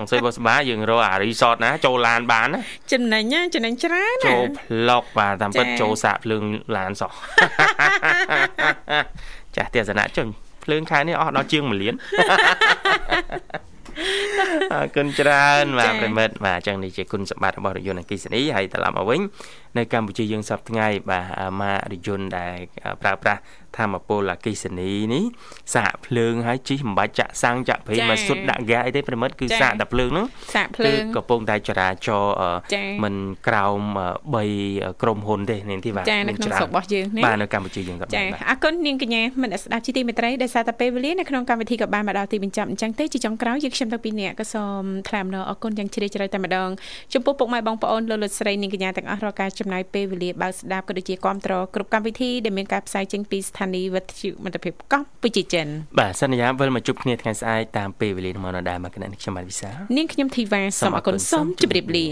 អង្សុយបោះស្បាយើងរកអារីសតណាចូលឡានបានណាចំណេញណាចំណេញច្រើនណាចូលផ្លុកបាទតាមពិតចា៎ចូលសាកភ្លើងឡានសោះចាស់ទស្សនៈចុញ ភ្លើងខែនេះអស់ដល់ជាង1លានអរគុណច្រើនបាទប្រិមិត្តបាទអញ្ចឹងនេះជាគុណសម្បត្តិរបស់រថយន្តអគ្គិសនីហើយត្រឡប់មកវិញនៅកម្ពុជាយើងសពថ្ងៃបាទម៉ាករថយន្តដែលប្រើប្រាស់ ធម្មពលអកិសនីនេះសាកភ្លើងហើយជីមិនបាច់ចាក់សាំងចាក់ព្រៃមកសុទ្ធដាក់ហ្គាអីទេប្រិមិត្តគឺសាកតែភ្លើងហ្នឹងសាកភ្លើងកំពុងតែចរាចរណ៍អឺចា៎មិនក្រោម3ក្រុមហ៊ុនទេនាងធីវ៉ាចានៅក្នុងស្រុករបស់យើងណាបាទនៅកម្ពុជាយើងក៏ចាបានបាទអរគុណនាងកញ្ញាមនស្ដាប់ជីទីមេត្រីដែលសារតែពេលវេលានៅក្នុងកម្មវិធីក៏បានមកដល់ទីបញ្ចប់អញ្ចឹងទេជាចុងក្រោយយើងខ្ញុំទាំងពីរនាក់ក៏សូមថ្លែងអំណរអរគុណយ៉ាងជ្រាលជ្រៅតែម្ដងចំពោះពុកម៉ែបងប្អូនលោកលោកស្រីនាងកញ្ញាទាំងអស់រាល់ការចំណាយពេលវេលាបើកស្ដាប់ក៏ដូចជាគ្រប់គ្រងគ្រប់កម្មវិធីដែលមានការផ្សាយចេញពីស្ថានីយ៍វិទ្យុមិត្តភាពកម្ពុជាចិនបាទសន្យាវិលមកជួបគ្នាថ្ងៃស្អែកតាមពេលវេលាថ្មនដែរមកគណៈនេះខ្ញុំបាទវិសាលនាងខ្ញុំធីវ៉ាសូមអរគុណសូមជម្រាបលា